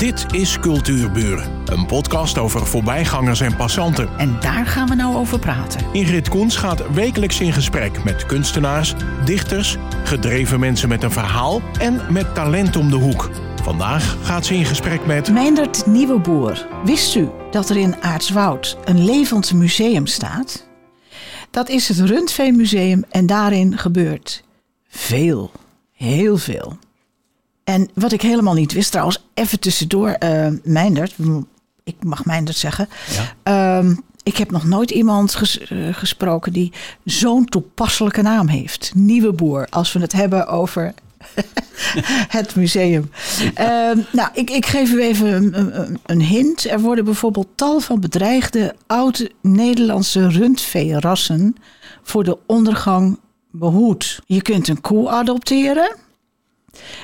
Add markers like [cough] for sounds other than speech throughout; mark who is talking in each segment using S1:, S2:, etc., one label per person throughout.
S1: Dit is Cultuurburen, een podcast over voorbijgangers en passanten.
S2: En daar gaan we nou over praten.
S1: Ingrid Koens gaat wekelijks in gesprek met kunstenaars, dichters, gedreven mensen met een verhaal en met talent om de hoek. Vandaag gaat ze in gesprek met.
S2: Meindert Nieuweboer, wist u dat er in Aartswoud een levend museum staat? Dat is het Rundveenmuseum en daarin gebeurt veel, heel veel. En wat ik helemaal niet wist, trouwens, even tussendoor, uh, Meindert, ik mag Meindert zeggen. Ja. Uh, ik heb nog nooit iemand ges uh, gesproken die zo'n toepasselijke naam heeft. Nieuwe boer, als we het hebben over [laughs] het museum. Uh, nou, ik, ik, geef u even een, een, hint. Er worden bijvoorbeeld tal van bedreigde oude Nederlandse rundveerassen voor de ondergang behoed. Je kunt een koe adopteren.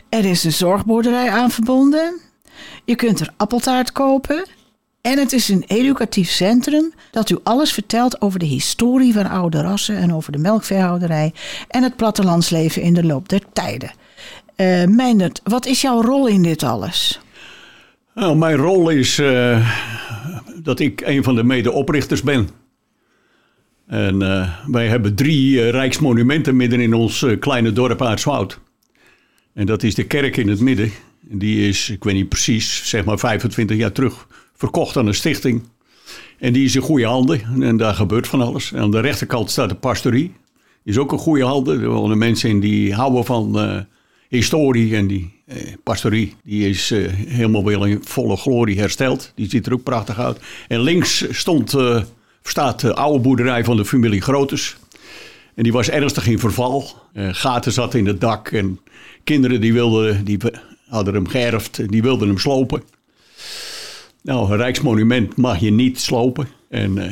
S2: Er is een zorgboerderij aan verbonden. Je kunt er appeltaart kopen. En het is een educatief centrum dat u alles vertelt over de historie van oude rassen en over de melkveehouderij en het plattelandsleven in de loop der tijden. Uh, wat is jouw rol in dit alles?
S3: Nou, mijn rol is uh, dat ik een van de medeoprichters ben. En uh, wij hebben drie rijksmonumenten midden in ons kleine dorp Aartswoud. En dat is de kerk in het midden. Die is, ik weet niet precies, zeg maar 25 jaar terug verkocht aan een stichting. En die is in goede handen en daar gebeurt van alles. En aan de rechterkant staat de pastorie. Die is ook een goede handen. Er wonen mensen in die houden van uh, historie. En die uh, pastorie die is uh, helemaal weer in volle glorie hersteld. Die ziet er ook prachtig uit. En links stond, staat de oude boerderij van de familie Grotes. En die was ernstig in verval. gaten zat in het dak en kinderen die, wilden, die hadden hem geërfd, die wilden hem slopen. Nou, een rijksmonument mag je niet slopen. En uh,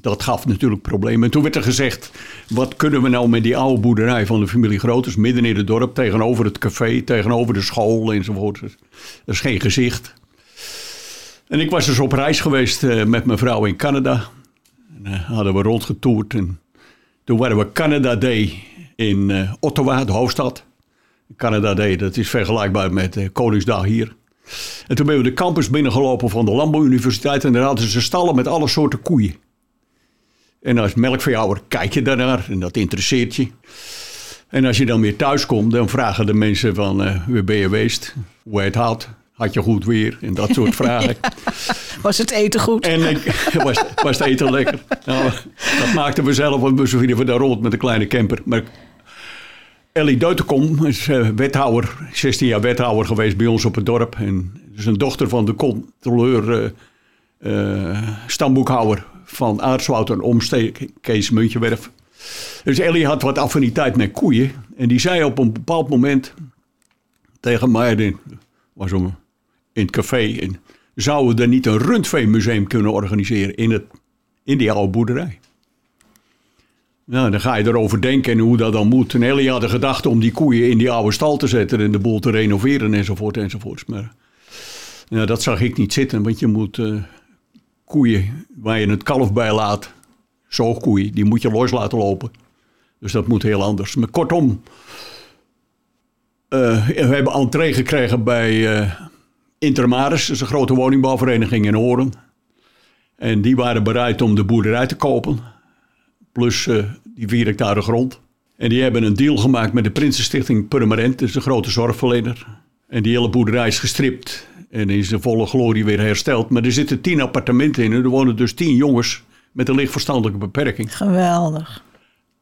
S3: dat gaf natuurlijk problemen. En toen werd er gezegd, wat kunnen we nou met die oude boerderij van de familie Groters... midden in het dorp, tegenover het café, tegenover de school enzovoort. Dat is geen gezicht. En ik was dus op reis geweest uh, met mijn vrouw in Canada. En, hadden we rondgetoerd. En toen waren we Canada Day in Ottawa, de hoofdstad. Canada Day, dat is vergelijkbaar met uh, Koningsdag hier. En toen ben we de campus binnengelopen van de Landbouwuniversiteit en daar hadden ze stallen met alle soorten koeien. En als melkveehouder kijk je daarnaar en dat interesseert je. En als je dan weer thuis komt, dan vragen de mensen van, uh, waar ben je geweest? Hoe het had? Had je goed weer? En dat soort [laughs] vragen.
S2: Was het eten goed?
S3: En ik, [laughs] was, was het eten lekker? Nou, dat maakten we zelf, want we vielen daar rond met een kleine camper. Maar Ellie Deutenkom is uh, wethouder, 16 jaar wethouder geweest bij ons op het dorp. En is een dochter van de controleur, uh, uh, stamboekhouder van Aartswoud en omsteek, Kees Muntjewerf. Dus Ellie had wat affiniteit met koeien. En die zei op een bepaald moment tegen mij, was om, in het café, en, zouden we er niet een rundveemuseum kunnen organiseren in, het, in die oude boerderij? Nou, dan ga je erover denken en hoe dat dan moet. En Ellie had de gedachte om die koeien in die oude stal te zetten en de boel te renoveren enzovoort enzovoort. Maar nou, dat zag ik niet zitten, want je moet uh, koeien waar je het kalf bij laat, zoogkoeien, die moet je los laten lopen. Dus dat moet heel anders. Maar kortom, uh, we hebben entree gekregen bij uh, Intermaris, is een grote woningbouwvereniging in Horen. En die waren bereid om de boerderij te kopen plus uh, die vier hectare grond. En die hebben een deal gemaakt met de Prinsenstichting Purmerend, dat is een grote zorgverlener. En die hele boerderij is gestript en is in volle glorie weer hersteld. Maar er zitten tien appartementen in en er wonen dus tien jongens met een lichtverstandelijke beperking.
S2: Geweldig.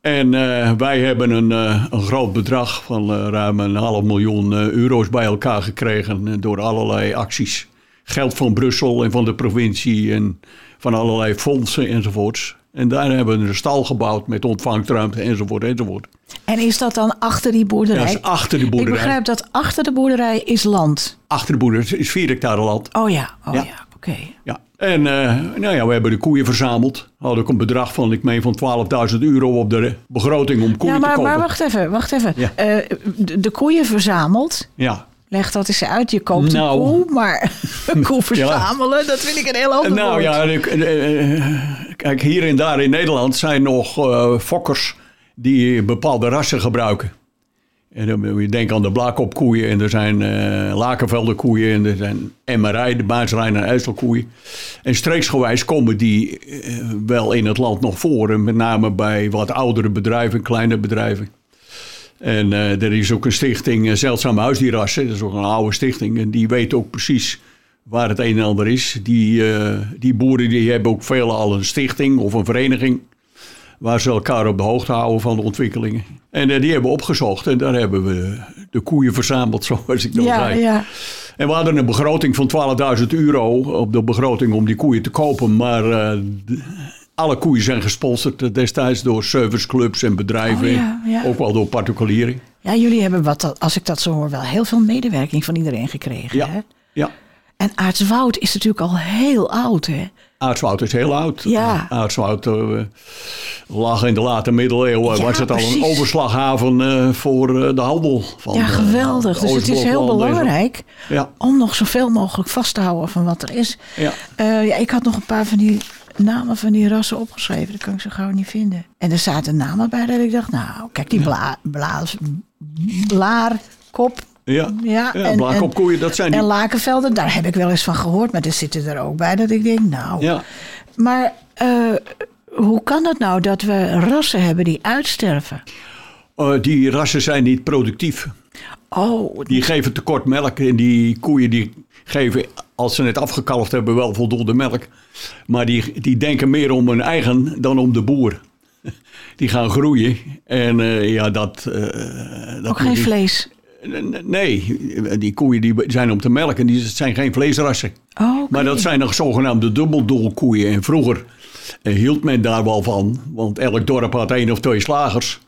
S3: En uh, wij hebben een, uh, een, groot bedrag van uh, ruim een half miljoen euro's bij elkaar gekregen door allerlei acties. Geld van Brussel en van de provincie en van allerlei fondsen enzovoorts. En daar hebben we een stal gebouwd met ontvangstruimte enzovoort enzovoort.
S2: En is dat dan achter die boerderij?
S3: Ja, dat is achter de boerderij.
S2: Ik begrijp dat achter de boerderij is land.
S3: Achter de boerderij is vier hectare land.
S2: Oh ja, oh ja, ja oké. Okay.
S3: Ja. En uh, nou ja, we hebben de koeien verzameld. Had ik een bedrag van, ik meen, van 12.000 euro op de begroting om koeien
S2: ja, maar,
S3: te kopen.
S2: Maar wacht even, wacht even. Ja. Uh, de, de, koeien verzameld.
S3: Ja.
S2: Leg dat eens uit. Je koopt nou, [laughs] een koe, maar een koe verzamelen, ja. dat vind ik een heel ander
S3: Nou
S2: woord.
S3: ja, uh, kijk, hier en daar in Nederland zijn nog uh, fokkers die bepaalde rassen gebruiken. En dan je denken aan de blaakopkoeien en er zijn uh, lakenveldenkoeien en er zijn MRI, de Baarsrijn en IJsselkoeien. En streeksgewijs komen die uh, wel in het land nog voor. met name bij wat oudere bedrijven, kleine bedrijven. En uh, er is ook een stichting Zeldzame Huisdierrassen, dat is ook een oude stichting. En die weet ook precies waar het een en ander is. Die, die boeren die hebben ook veel al een stichting of een vereniging waar ze elkaar op de hoogte houden van de ontwikkelingen. En uh, die hebben we opgezocht en daar hebben we de koeien verzameld, [laughs] zoals ik al ja, zei. Ja. En we hadden een begroting van 12.000 euro op de begroting om die koeien te kopen. Maar uh, de, alle koeien zijn gesponsord destijds door serviceclubs en bedrijven. Oh, ja, ja. Ook wel door particulieren.
S2: Ja, jullie hebben, wat, als ik dat zo hoor, wel heel veel medewerking van iedereen gekregen.
S3: Ja,
S2: hè?
S3: ja.
S2: En Aartswoud is natuurlijk al heel oud, hè?
S3: Aartswoud is heel oud.
S2: Ja.
S3: Aartswoud uh, lag in de late middeleeuwen. Ja, was het al een overslaghaven uh, voor uh, de handel. Van,
S2: ja, geweldig. dus het is heel belangrijk
S3: ja.
S2: om nog zoveel mogelijk vast te houden van wat er is.
S3: Ja.
S2: ja, ik had nog een paar van die namen van die rassen opgeschreven. Dat kan ik zo gauw niet vinden. En er zaten namen bij dat ik dacht, nou, kijk, die bla, bla, blaarkop
S3: ja,
S2: ja,
S3: ja en, dat zijn die...
S2: En lakenvelden, daar heb ik wel eens van gehoord. Maar er zitten er ook bij dat ik denk, nou...
S3: Ja.
S2: Maar uh, hoe kan het nou dat we rassen hebben die uitsterven?
S3: Uh, die rassen zijn niet productief.
S2: Oh.
S3: Die geven tekort melk. En die koeien die geven, als ze het afgekalfd hebben, wel voldoende melk. Maar die, die denken meer om hun eigen dan om de boer. [laughs] Die gaan groeien. En uh, ja, dat... dat
S2: ook geen vlees?
S3: Nee, die koeien die zijn om te melken, die zijn geen vleesrassen.
S2: Oh,
S3: Maar dat zijn nog zogenaamde dubbeldolkoeien. En vroeger eh, hield men daar wel van, want elk dorp had één of twee slagers.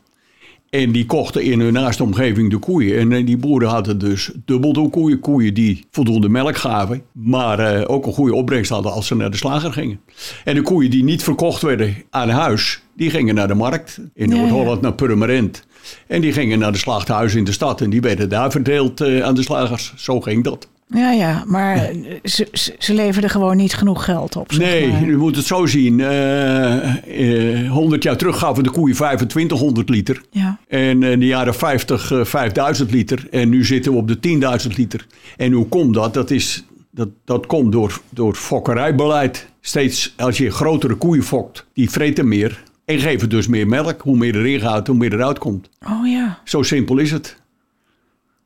S3: En die kochten in hun naaste omgeving de koeien. En eh, die boeren hadden dus dubbeldolkoeien, koeien die voldoende melk gaven. Maar uh, ook een goede opbrengst hadden als ze naar de slager gingen. En de koeien die niet verkocht werden aan huis, die gingen naar de markt. In Noord-Holland naar Purmerend. En die gingen naar de slachthuis in de stad en die werden daar verdeeld uh, aan de slagers. Zo ging dat.
S2: Ja, ja, maar ze, ze leverden gewoon niet genoeg geld op.
S3: nee,
S2: maar.
S3: u moet het zo zien. Uh, uh, 100 jaar terug gaven de koeien 2500 liter.
S2: Ja.
S3: En in de jaren 50 5000 liter. En nu zitten we op de 10.000 liter. En hoe komt dat? Dat, is, dat, dat komt door, door fokkerijbeleid. Steeds als je grotere koeien fokt, die vreten meer. En geven dus meer melk. Hoe meer erin gaat, hoe meer eruit komt.
S2: Oh ja.
S3: Zo simpel is het.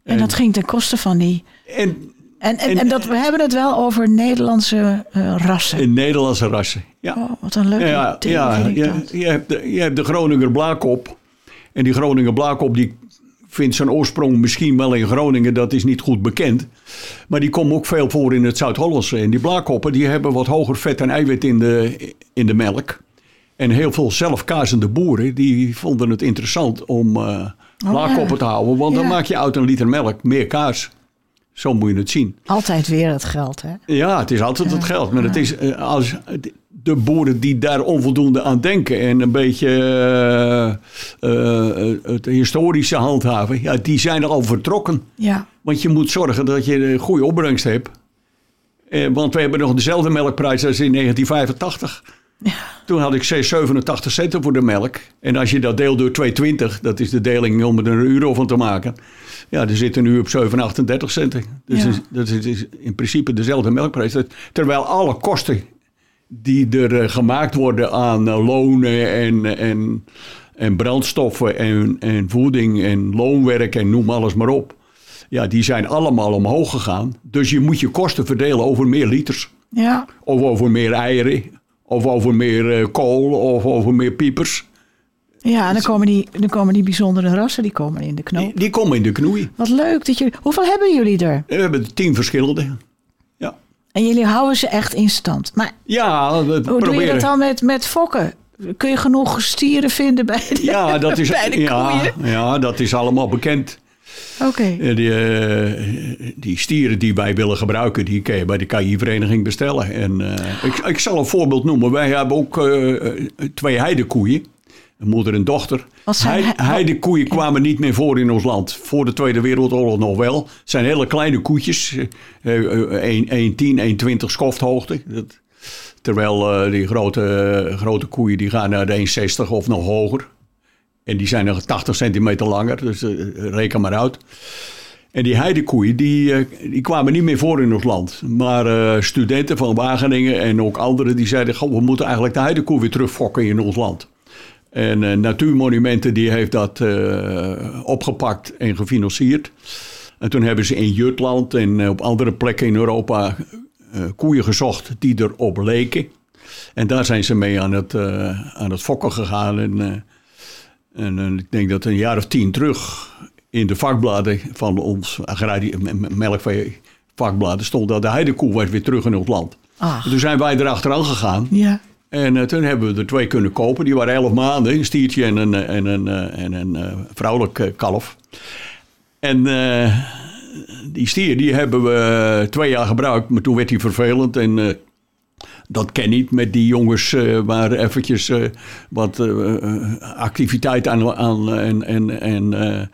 S2: En, en dat ging ten koste van die...
S3: En,
S2: en, en, en, dat, we hebben het wel over Nederlandse uh, rassen.
S3: In Nederlandse rassen, ja.
S2: Oh, wat een leuke
S3: ja, ja, je, je, hebt de, je hebt de Groninger Blaakop. En die Groninger Blaakop die vindt zijn oorsprong misschien wel in Groningen. Dat is niet goed bekend. Maar die komen ook veel voor in het Zuid-Hollandse. En die Blaakoppen die hebben wat hoger vet en eiwit in de, in de melk. En heel veel zelfkazende boeren die vonden het interessant om uh, oh, ja. te houden. Want ja. dan maak je uit een liter melk meer kaas. Zo moet je het zien.
S2: Altijd weer het geld, hè?
S3: Ja, het is altijd ja. het geld. Maar het is uh, als de boeren die daar onvoldoende aan denken en een beetje uh, het historische handhaven, ja, die zijn er al vertrokken.
S2: Ja.
S3: Want je moet zorgen dat je een goede opbrengst hebt. want we hebben nog dezelfde melkprijs als in 1985.
S2: Ja.
S3: Toen had ik 6,87 centen voor de melk. En als je dat deelt door 2,20, dat is de deling om er een euro van te maken. Ja, er zitten nu op 7,38 centen. Dus
S2: Ja.
S3: is- dat is in principe dezelfde melkprijs. Terwijl alle kosten die er eh, gemaakt worden aan eh, lonen en, en, en brandstoffen en, en voeding en loonwerk en noem alles maar op. Ja, die zijn allemaal omhoog gegaan. Dus je moet je kosten verdelen over meer liters.
S2: Ja.
S3: Of over meer eieren. Of over meer eh, kool. Of over meer piepers.
S2: Ja, en dan komen, die, dan komen die bijzondere rassen, die komen in de knoop.
S3: Die, die komen in de knoei.
S2: Wat leuk dat jullie... Hoeveel hebben jullie er?
S3: We hebben tien verschillende. Ja,
S2: En jullie houden ze echt in stand. Maar
S3: ja we
S2: hoe doe je
S3: proberen.
S2: dat dan met, met fokken? Kun je genoeg stieren vinden bij de,
S3: Ja, dat [laughs] is,
S2: bij de
S3: ja,
S2: koeien?
S3: ja, dat is allemaal bekend.
S2: Oké.
S3: Eh, Die, eh, die stieren die wij willen gebruiken, die kun je bij de KI-vereniging bestellen. En, eh, ik, ik zal een voorbeeld noemen. Wij hebben ook twee heidekoeien. Een moeder en dochter. Heidekoeien kwamen niet meer voor in ons land. Voor de Tweede Wereldoorlog nog wel. Het zijn hele kleine koetjes. eh, 1,10, 1,20 skofthoogte. Dat, terwijl die grote, grote koeien die gaan naar de 1,60 of nog hoger. En die zijn nog 80 centimeter langer, dus eh, reken maar uit. En die heidekoeien, die, eh, die kwamen niet meer voor in ons land. Maar eh, studenten van Wageningen en ook anderen, die zeiden... Goh, we moeten eigenlijk de heidekoe weer terugfokken in ons land. En Natuurmonumenten, die heeft dat opgepakt en gefinancierd. En toen hebben ze in Jutland en op andere plekken in Europa koeien gezocht die erop leken. En daar zijn ze mee aan het, aan het fokken gegaan. En, en eh, ik denk dat een jaar of tien terug in de vakbladen van ons melkvee vakbladen stond dat de heidekoe was weer terug in ons land. En toen zijn wij erachteraan gegaan.
S2: Ja.
S3: En eh, toen hebben we er twee kunnen kopen. Die waren elf maanden, een stiertje en een, eh, en een, en een vrouwelijk kalf. En die stier die hebben we twee jaar gebruikt, maar toen werd hij vervelend. En dat ken niet met die jongens eh, waar eventjes eh, wat eh, activiteit aan, aan, en, en, en,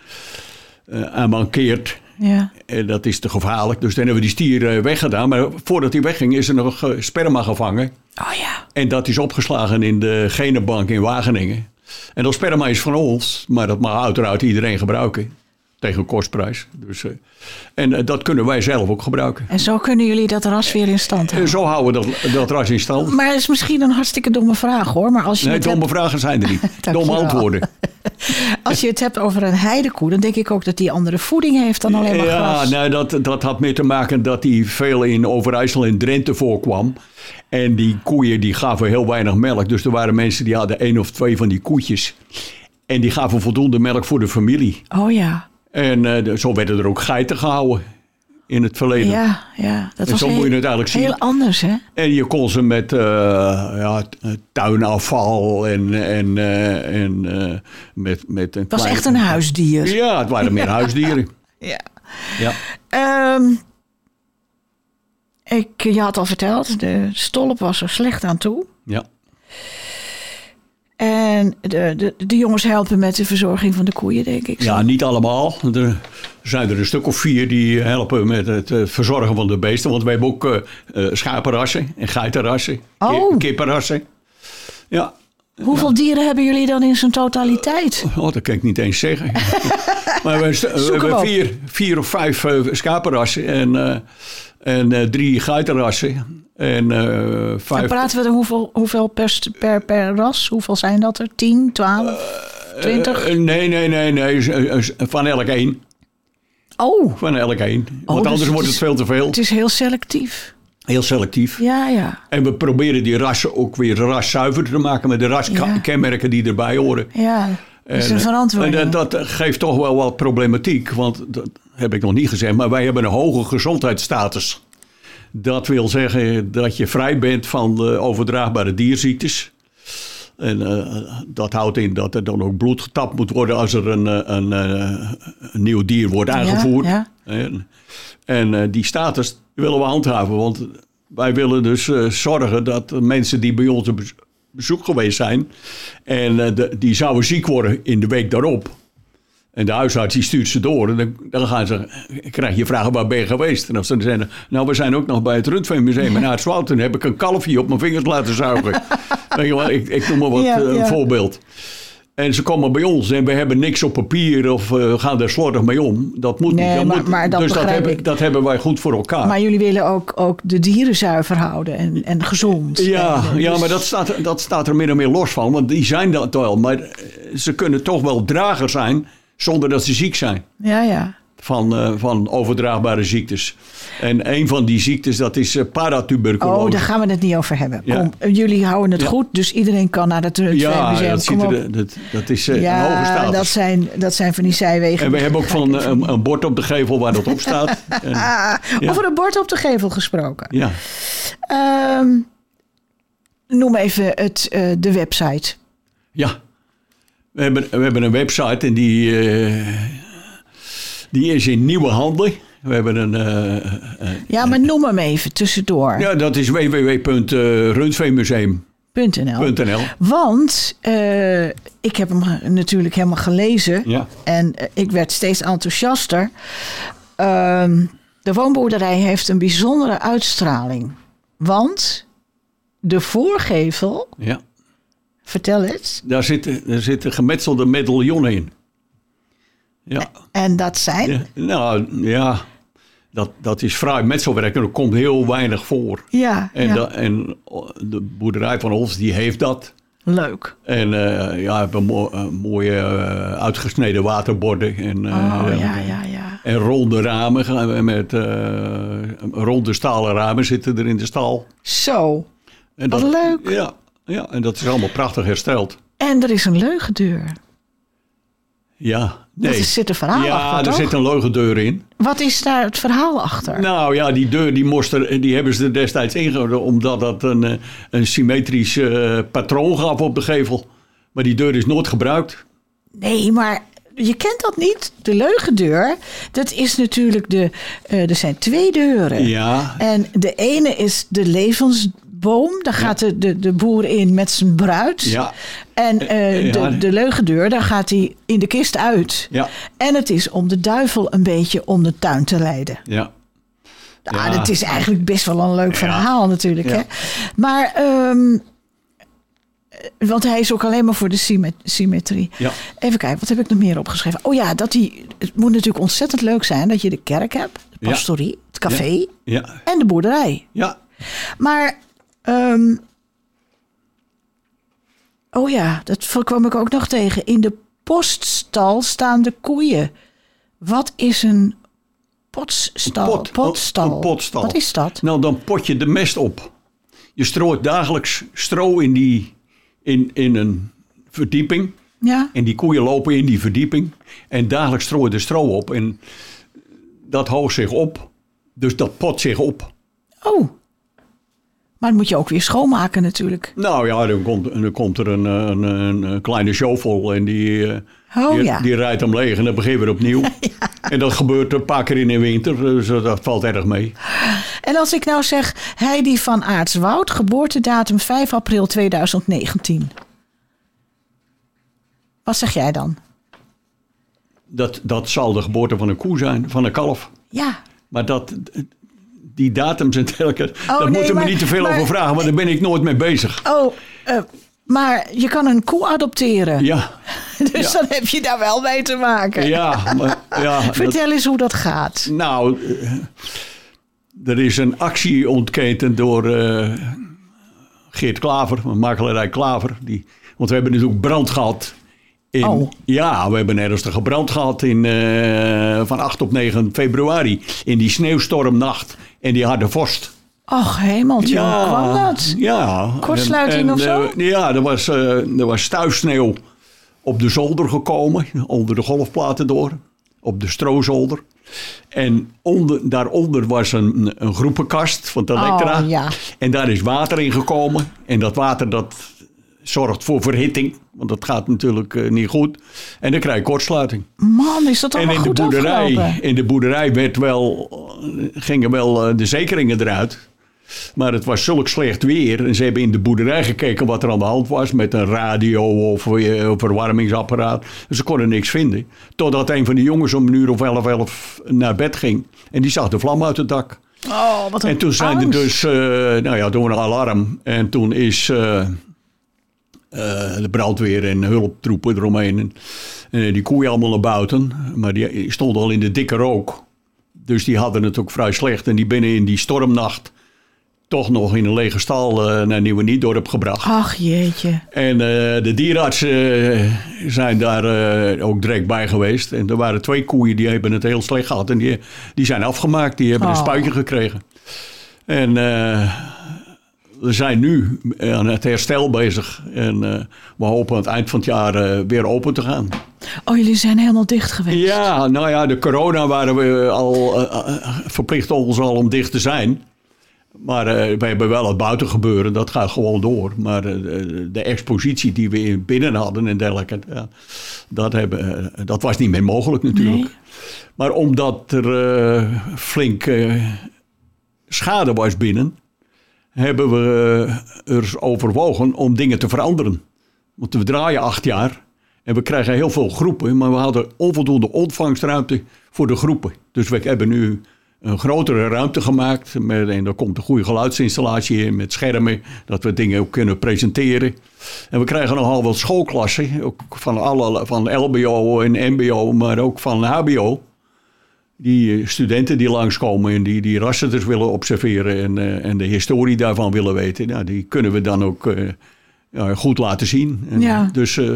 S3: aan mankeert.
S2: Ja.
S3: En dat is te gevaarlijk. Dus toen hebben we die stier weggedaan. Maar voordat hij wegging is er nog sperma gevangen.
S2: Oh ja.
S3: En dat is opgeslagen in de genenbank in Wageningen. En dat sperma is van ons, maar dat mag uiteraard iedereen gebruiken. Tegen kostprijs. Dus, eh, en eh, dat kunnen wij zelf ook gebruiken.
S2: En zo kunnen jullie dat ras weer in stand
S3: En
S2: houden.
S3: zo houden we dat, dat ras in stand.
S2: Maar het is misschien een hartstikke domme vraag hoor. Maar als je,
S3: Nee, domme
S2: hebt,
S3: vragen zijn er niet. [laughs] Domme antwoorden. [laughs]
S2: als je het hebt over een heidekoe, dan denk ik ook dat die andere voeding heeft dan alleen maar
S3: Ja,
S2: gras.
S3: nou, dat, dat had mee te maken dat die veel in Overijssel en Drenthe voorkwam. En die koeien die gaven heel weinig melk. Dus er waren mensen die hadden één of twee van die koetjes. En die gaven voldoende melk voor de familie.
S2: Oh ja.
S3: En eh, zo werden er ook geiten gehouden in het verleden.
S2: Ja, ja. Dat
S3: En
S2: was
S3: zo
S2: heel,
S3: moet je het eigenlijk zien.
S2: heel anders hè.
S3: En je kon ze met eh, ja, eh, tuinafval en, en, eh, en eh, met, met een
S2: Het was
S3: klein-
S2: echt een huisdier.
S3: Ja, het waren meer [laughs] huisdieren.
S2: Ja.
S3: Ja.
S2: Ehm, ik, je had al verteld, de stolp was er slecht aan toe.
S3: ja.
S2: En de, de, de jongens helpen met de verzorging van de koeien, denk ik.
S3: Ja, niet allemaal. Er zijn er een stuk of vier die helpen met het eh, verzorgen van de beesten. Want wij hebben ook eh, schapenrassen en geitenrassen,
S2: Oh.
S3: kippenrassen. Ja,
S2: Hoeveel dieren hebben jullie dan in zijn totaliteit?
S3: oh, dat kan ik niet eens zeggen. [laughs] maar we, we hebben vier, vier of vijf eh, schapenrassen en, en eh, drie geitenrassen. En eh,
S2: praten we er hoeveel, hoeveel per, per, per ras? Hoeveel zijn dat er? 10, 12, 20?
S3: Eh, nee, nee, nee, nee. eh, Van elk één.
S2: oh,
S3: Van elk één. Want
S2: dus
S3: anders
S2: het
S3: wordt
S2: is-
S3: het veel te veel.
S2: het is heel selectief.
S3: Heel selectief.
S2: Ja, ja.
S3: En we proberen die rassen ook weer raszuiver te maken met de raskenmerken die erbij horen.
S2: Ja, is
S3: En,
S2: een verantwoording.
S3: En dat, geeft toch wel wat problematiek, want dat heb ik nog niet gezegd, maar wij hebben een hoge gezondheidsstatus. Dat wil zeggen dat je vrij bent van de overdraagbare dierziektes. En eh, dat houdt in dat er dan ook bloed getapt moet worden als er een, eh, een, eh, een nieuw dier wordt aangevoerd.
S2: ja.
S3: En, en die status willen we handhaven, want wij willen dus zorgen dat mensen die bij ons bezoek geweest zijn en eh, de- die zouden ziek worden in de week daarop. En de huisarts die stuurt ze door. En dan, dan gaan ze, krijg je vragen waar ben je geweest? En als ze dan zeggen, nou we zijn ook nog bij het Rundveenmuseum in Aartswoud. En heb ik een kalfje op mijn vingers laten zuigen. [laughs] Weet je wel, ik, ik noem maar wat
S2: Ja,
S3: eh, een voorbeeld. En ze komen bij ons en we hebben niks op papier of eh, gaan daar slordig mee om. Dat moet
S2: Nee,
S3: niet. Dat
S2: maar-
S3: moet-
S2: maar dat
S3: dus dat hebben, dat hebben wij goed voor elkaar.
S2: Maar jullie willen ook, ook de dieren zuiver houden en, en gezond.
S3: Ja,
S2: En, eh,
S3: ja
S2: dus-
S3: maar dat staat, er- dat staat er min of meer los van. Want die zijn dat wel. Maar ze kunnen toch wel drager zijn zonder dat ze ziek zijn.
S2: Ja, ja.
S3: Van, eh, van overdraagbare ziektes. En een van die ziektes, dat is eh, paratuberculose.
S2: Oh, daar gaan we het niet over hebben.
S3: Ja.
S2: Kom, eh, jullie houden het
S3: Ja.
S2: goed, dus iedereen kan naar het
S3: ja,
S2: Rundveenmuseum.
S3: dat, ziet
S2: Kom
S3: er, dat, dat is eh, een hoge
S2: Ja,
S3: status.
S2: dat zijn, dat zijn van die zijwegen.
S3: en we hebben ook van eh, een, een bord op de gevel waar dat op staat. [laughs] En, Ja.
S2: Over een bord op de gevel gesproken.
S3: ja.
S2: Ehm, noem even het, eh, de website.
S3: ja, we hebben, we hebben een website en die, eh, die is in nieuwe handen. We hebben een... eh, eh,
S2: Ja, maar noem hem even tussendoor.
S3: ja, dat is www.rundveenmuseum.nl.
S2: .nl. Want eh, ik heb hem natuurlijk helemaal gelezen.
S3: Ja.
S2: En eh, ik werd steeds enthousiaster. Ehm, de woonboerderij heeft een bijzondere uitstraling. Want de voorgevel
S3: Ja.
S2: Vertel eens.
S3: Daar zitten, daar zitten gemetselde medaillonnen in. Ja.
S2: En dat zijn?
S3: ja. Nou, ja. Dat, dat is fraai metselwerk en er komt heel weinig voor.
S2: Ja,
S3: En,
S2: ja.
S3: da- en de boerderij van ons, die heeft dat.
S2: leuk.
S3: En eh, ja, we hebben mo- eh, mooie eh, uitgesneden waterborden. En, eh,
S2: Oh, ja, ja, ja.
S3: en ronde ramen met eh, ronde stalen ramen zitten er in de stal.
S2: Zo.
S3: En
S2: Wat
S3: dat,
S2: leuk.
S3: Ja, ja, en dat is allemaal prachtig hersteld.
S2: En er is een leugendeur.
S3: Ja, nee.
S2: Er zit een verhaal
S3: ja,
S2: achter,
S3: er
S2: toch?
S3: zit een leugendeur in.
S2: Wat is daar het verhaal achter?
S3: Nou ja, die deur die, moest er, die hebben ze er destijds ingehouden omdat dat een, eh, een symmetrisch eh, patroon gaf op de gevel. Maar die deur is nooit gebruikt.
S2: Nee, maar je kent dat niet. De leugendeur, dat is natuurlijk de... eh, er zijn twee deuren.
S3: Ja,
S2: En de ene is de levensboom. Daar gaat de, de, de boer in met zijn bruid.
S3: ja,
S2: En eh,
S3: Ja.
S2: de, de leugendeur, daar gaat hij in de kist uit.
S3: ja,
S2: En het is om de duivel een beetje om de tuin te leiden.
S3: ja.
S2: Ah,
S3: Ja.
S2: dat is eigenlijk best wel een leuk verhaal natuurlijk. Hè? Maar, ehm, eh, want hij is ook alleen maar voor de symmet- symmetrie.
S3: Ja.
S2: Even kijken, wat heb ik nog meer opgeschreven? Oh ja, dat die, het moet natuurlijk ontzettend leuk zijn dat je de kerk hebt, de pastorie, het café en de boerderij.
S3: ja,
S2: Maar, ehm, oh ja, dat kwam ik ook nog tegen. In de poststal staan de koeien. Wat is een potstal?
S3: Pot-
S2: potstal.
S3: een potstal.
S2: Wat is dat?
S3: Nou, dan pot je de mest op. Je strooit dagelijks stro in, die, in, in een verdieping.
S2: Ja.
S3: En die koeien lopen in die verdieping. En dagelijks strooi je de stro op. En dat hoogt zich op. Dus dat pot zich op.
S2: Oh. Maar dat moet je ook weer schoonmaken natuurlijk.
S3: Nou ja, dan komt, dan komt er een, een, een, een kleine shovel en die, eh,
S2: Oh
S3: die,
S2: ja.
S3: die rijdt hem leeg en dan beginnen we weer opnieuw. [laughs] En dat gebeurt een paar keer in de winter, dus dat valt erg mee.
S2: En als ik nou zeg Heidi van Aartswoud, geboortedatum 5 april 2019. Wat zeg jij dan?
S3: Dat, dat zal de geboorte van een koe zijn, van een kalf.
S2: Ja.
S3: Maar dat, die datums en dergelijke, daar
S2: Oh, nee,
S3: moeten we niet te veel
S2: maar-
S3: over vragen, want daar ben ik nooit mee bezig.
S2: Oh, eh, maar je kan een koe adopteren.
S3: Ja, [laughs]
S2: Dus
S3: Ja.
S2: dan heb je daar wel mee te maken.
S3: ja, maar, ja. [laughs] dat-
S2: Vertel eens hoe dat gaat.
S3: Nou, eh, er is een actie ontketend door eh, Geert Klaver, makelarij Klaver. Die, want we hebben natuurlijk brand gehad. In,
S2: Oh.
S3: Ja, we hebben ernstige brand gehad in, eh, van 8 op 9 februari. In die sneeuwstormnacht en die harde vorst.
S2: Och, hemeltje, hoe kwam dat?
S3: Ja.
S2: Kortsluiting
S3: En-
S2: of zo?
S3: eh, ja, er was, eh, er was stuifsneeuw op de zolder gekomen, onder de golfplaten door, op de stroozolder. En onder, daaronder was een, een groepenkast van de Elektra.
S2: Oh, ja.
S3: En daar is water in gekomen. En dat water dat zorgt voor verhitting, want dat gaat natuurlijk eh, niet goed. En dan krijg je kortsluiting.
S2: Man, is dat
S3: En
S2: allemaal
S3: in de,
S2: goed
S3: boerderij,
S2: afgelopen?
S3: in de boerderij werd wel, gingen wel eh, de zekeringen eruit. Maar het was zulk slecht weer. En ze hebben in de boerderij gekeken wat er aan de hand was. Met een radio of eh, een verwarmingsapparaat. Dus ze konden niks vinden. Totdat een van de jongens om een uur of elf, elf naar bed ging. En die zag de vlam uit het dak.
S2: Oh, wat een
S3: En toen zijn er
S2: angst.
S3: dus, eh, nou ja, toen een alarm. En toen is eh, de brandweer en hulptroepen eromheen. En, eh, die koeien allemaal naar buiten. Maar die stonden al in de dikke rook. Dus die hadden het ook vrij slecht. En die binnen in die stormnacht toch nog in een lege stal eh, naar Nieuwe Niedorp gebracht.
S2: Ach jeetje.
S3: En de dierenartsen eh, zijn daar ook direct bij geweest. En er waren twee koeien die hebben het heel slecht gehad. En die, die zijn afgemaakt. Die hebben een
S2: Oh.
S3: spuitje gekregen. En we zijn nu aan het herstel bezig. En eh, we hopen aan het eind van het jaar eh, weer open te gaan.
S2: Oh, jullie zijn helemaal dicht geweest.
S3: Ja, nou ja, de corona waren we al eh, eh, verplicht ons al om dicht te zijn. Maar eh, we hebben wel het buitengebeuren, dat gaat gewoon door. Maar eh, de, expositie die we in binnen hadden en dergelijke, dat, hebben, eh, dat was niet meer mogelijk natuurlijk.
S2: Nee.
S3: Maar omdat er eh, flink eh, schade was binnen, hebben we eh, er overwogen om dingen te veranderen. Want we draaien acht jaar en we krijgen heel veel groepen, maar we hadden onvoldoende ontvangstruimte voor de groepen. Dus we hebben nu een grotere ruimte gemaakt. Met, en er komt een goede geluidsinstallatie in met schermen. Dat we dingen ook kunnen presenteren. En we krijgen nogal wat schoolklassen. Ook van, alle, van LBO en MBO, maar ook van HBO. Die studenten die langskomen en die, die rasseters willen observeren. En, uh, en de historie daarvan willen weten. Nou, die kunnen we dan ook uh, ja, goed laten zien. En
S2: Ja.
S3: Dus... uh,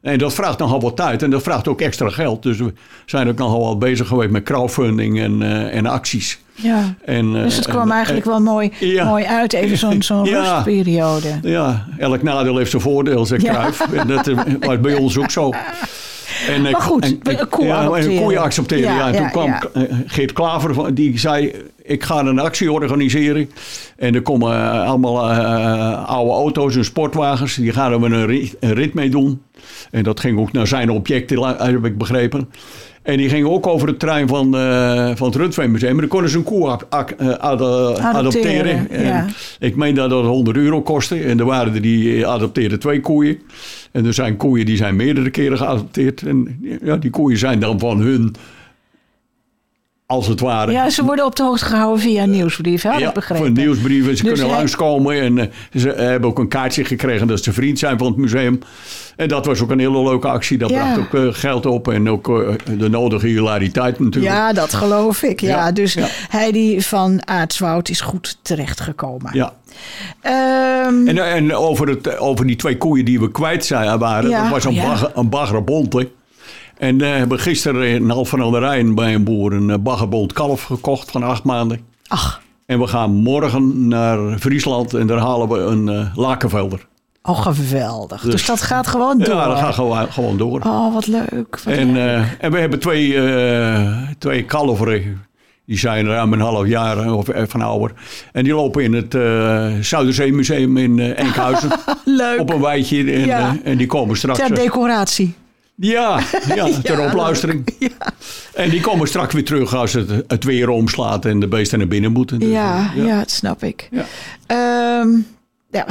S3: en dat vraagt nogal wat tijd en dat vraagt ook extra geld. Dus we zijn ook nogal wat bezig geweest met crowdfunding en, en acties.
S2: Ja.
S3: En,
S2: Dus het kwam
S3: en,
S2: eigenlijk wel mooi,
S3: ja.
S2: mooi uit, even zo'n [laughs] zo'n
S3: Ja.
S2: rustperiode.
S3: Ja, elk nadeel heeft zijn voordeel, zegt
S2: Ja.
S3: Cruijff. En dat eh, was bij ons ook zo. En,
S2: Maar goed,
S3: en-
S2: een koe
S3: ja,
S2: adopteren.
S3: koeien accepteren.
S2: Ja,
S3: en toen kwam eh, Geert Klaver, die zei... ik ga een actie organiseren. En er komen eh, allemaal eh, oude auto's en sportwagens. Die gaan we een rit, een rit mee doen. En dat ging ook naar zijn objecten, heb ik begrepen. En die gingen ook over het trein van, eh, van het Rundveenmuseum. Maar dan konden ze een koe eh, ade- adopteren. En
S2: ja.
S3: Ik meen dat dat 100 euro kostte. En er waren er die adopteerden twee koeien. En er zijn koeien die zijn meerdere keren geadopteerd. En ja, die koeien zijn dan van hun, als het ware.
S2: Ja, ze worden op de hoogte gehouden via nieuwsbrief, had ik begrepen.
S3: voor nieuwsbrieven. Ze
S2: Dus
S3: kunnen
S2: hij-
S3: langskomen. En eh, ze hebben ook een kaartje gekregen dat ze vriend zijn van het museum. En dat was ook een hele leuke actie. Dat
S2: Ja.
S3: bracht ook eh, geld op. En ook eh, de nodige hilariteit natuurlijk.
S2: Ja, dat geloof ik. Ja,
S3: Ja,
S2: dus
S3: ja.
S2: Heidi van Aartswoud is goed terechtgekomen.
S3: Ja.
S2: Ehm,
S3: En, en over, het, over die twee koeien die we kwijt zijn, waren.
S2: Ja,
S3: dat was een,
S2: ja.
S3: bagger, een baggerbonte. En we hebben gisteren in Alphen aan de Rijn bij een boer een eh, baggerbond kalf gekocht van acht maanden.
S2: ach,
S3: En we gaan morgen naar Friesland en daar halen we een eh lakenvelder.
S2: oh geweldig. Dus,
S3: Dus-
S2: dat gaat gewoon door.
S3: Ja, dat gaat gewoon, gewoon door.
S2: Oh, wat leuk. wat
S3: En, eh, en we hebben twee, eh twee kalveren. Die zijn ruim een half jaar eh, of eh, van ouder. En die lopen in het eh Zuiderzeemuseum in eh, Enkhuizen. [laughs]
S2: leuk.
S3: op een weidje. En,
S2: Ja.
S3: eh, en die komen straks.
S2: Ter
S3: eh,
S2: decoratie.
S3: Ja, [laughs] ja, ter
S2: Ja,
S3: opluistering.
S2: Ja,
S3: En die komen straks weer terug als het, het weer omslaat en de beesten naar binnen moeten. Dus,
S2: ja,
S3: eh,
S2: ja. dat snap ik.
S3: Ja.
S2: Ehm, ja,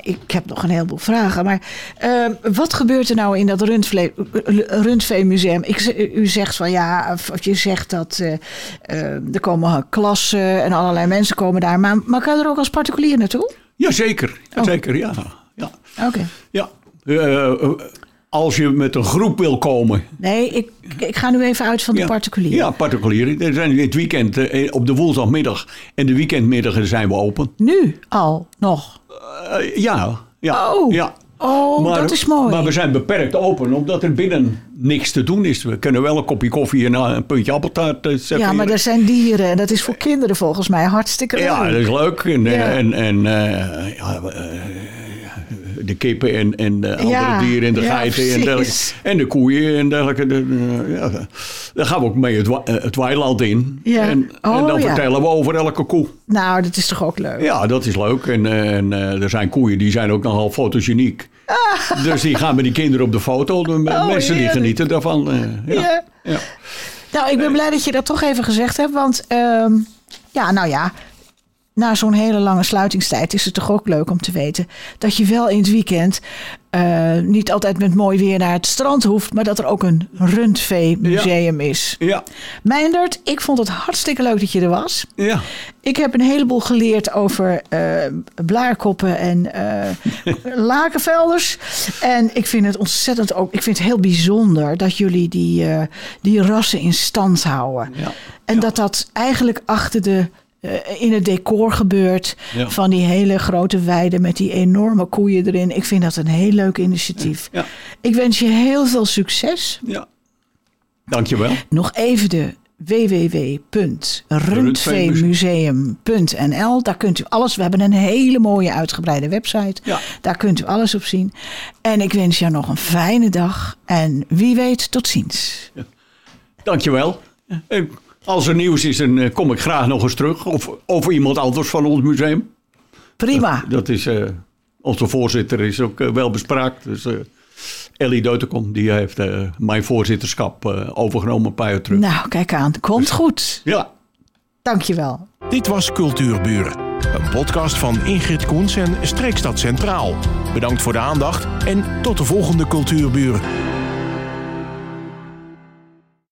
S2: ik heb nog een heleboel vragen. Maar ehm, wat gebeurt er nou in dat rundveemuseum? Ik, u zegt van ja, of je zegt dat eh, eh, er komen klassen en allerlei mensen komen daar. Maar, maar kan je er ook als particulier naartoe?
S3: Jazeker,
S2: Oh.
S3: zeker, ja. ja,
S2: Oké.
S3: ja. Eh, als je met een groep wil komen.
S2: Nee, ik, ik ga nu even uit van de
S3: ja,
S2: particulier.
S3: Ja, particulier. Er zijn het weekend, eh, op de woensdagmiddag en de weekendmiddagen zijn we open.
S2: Nu al nog.
S3: Eh, ja, ja.
S2: Oh.
S3: ja.
S2: Oh, dat is mooi.
S3: Maar we zijn beperkt open, omdat er binnen niks te doen is. We kunnen wel een kopje koffie en eh, een puntje appeltaart eh,
S2: ja, maar er zijn dieren en dat is voor kinderen volgens mij hartstikke leuk.
S3: Ja, dat is leuk. En,
S2: Ja.
S3: en, en ja, de kippen en, en de andere
S2: Ja,
S3: dieren en de
S2: ja,
S3: geiten en dergelijke. En de koeien en dergelijke. De, ja, daar gaan we ook mee het, eh, het weiland in.
S2: Ja.
S3: En,
S2: Oh,
S3: en dan vertellen we over elke koe.
S2: Nou, dat is toch ook leuk?
S3: Ja, dat is leuk. En, en eh, er zijn koeien die zijn ook nogal fotogeniek. Dus die gaan met die kinderen op de foto. De
S2: Oh,
S3: mensen die genieten daarvan. eh. Ja.
S2: Nou, ik ben blij dat je dat toch even gezegd hebt. Want ehm, ja, nou ja, na zo'n hele lange sluitingstijd is het toch ook leuk om te weten dat je wel in het weekend eh, niet altijd met mooi weer naar het strand hoeft, maar dat er ook een rundveemuseum is.
S3: Ja.
S2: Meindert, ik vond het hartstikke leuk dat je er was.
S3: Ja.
S2: Ik heb een heleboel geleerd over eh, blaarkoppen en eh, [laughs] lakenvelders. En ik vind het ontzettend ook. Ik vind het heel bijzonder dat jullie die, die rassen in stand houden.
S3: Ja.
S2: En
S3: Ja.
S2: dat dat eigenlijk achter de. Eh, in het decor gebeurt
S3: Ja.
S2: van die hele grote weiden met die enorme koeien erin. Ik vind dat een heel leuk initiatief.
S3: Ja.
S2: Ik wens je heel veel succes.
S3: ja. Dankjewel.
S2: Nog even de www.rundveemuseum.nl. Daar kunt u alles. We hebben een hele mooie uitgebreide website.
S3: Ja.
S2: Daar kunt u alles op zien. En ik wens jou nog een fijne dag. En wie weet, tot ziens.
S3: Dankjewel. En als er nieuws is, dan eh, kom ik graag nog eens terug. Of, of iemand anders van ons museum.
S2: Prima.
S3: Dat is, eh, onze voorzitter is ook eh, wel bespraakt. Dus eh, Ellie Deutenkom, die heeft eh, mijn voorzitterschap eh, overgenomen een paar jaar terug.
S2: Nou, kijk aan. Komt goed.
S3: Ja,
S2: Dankjewel.
S1: Dit was Cultuurburen. Een podcast van Ingrid Koens en Streekstad Centraal. Bedankt voor de aandacht en tot de volgende Cultuurburen.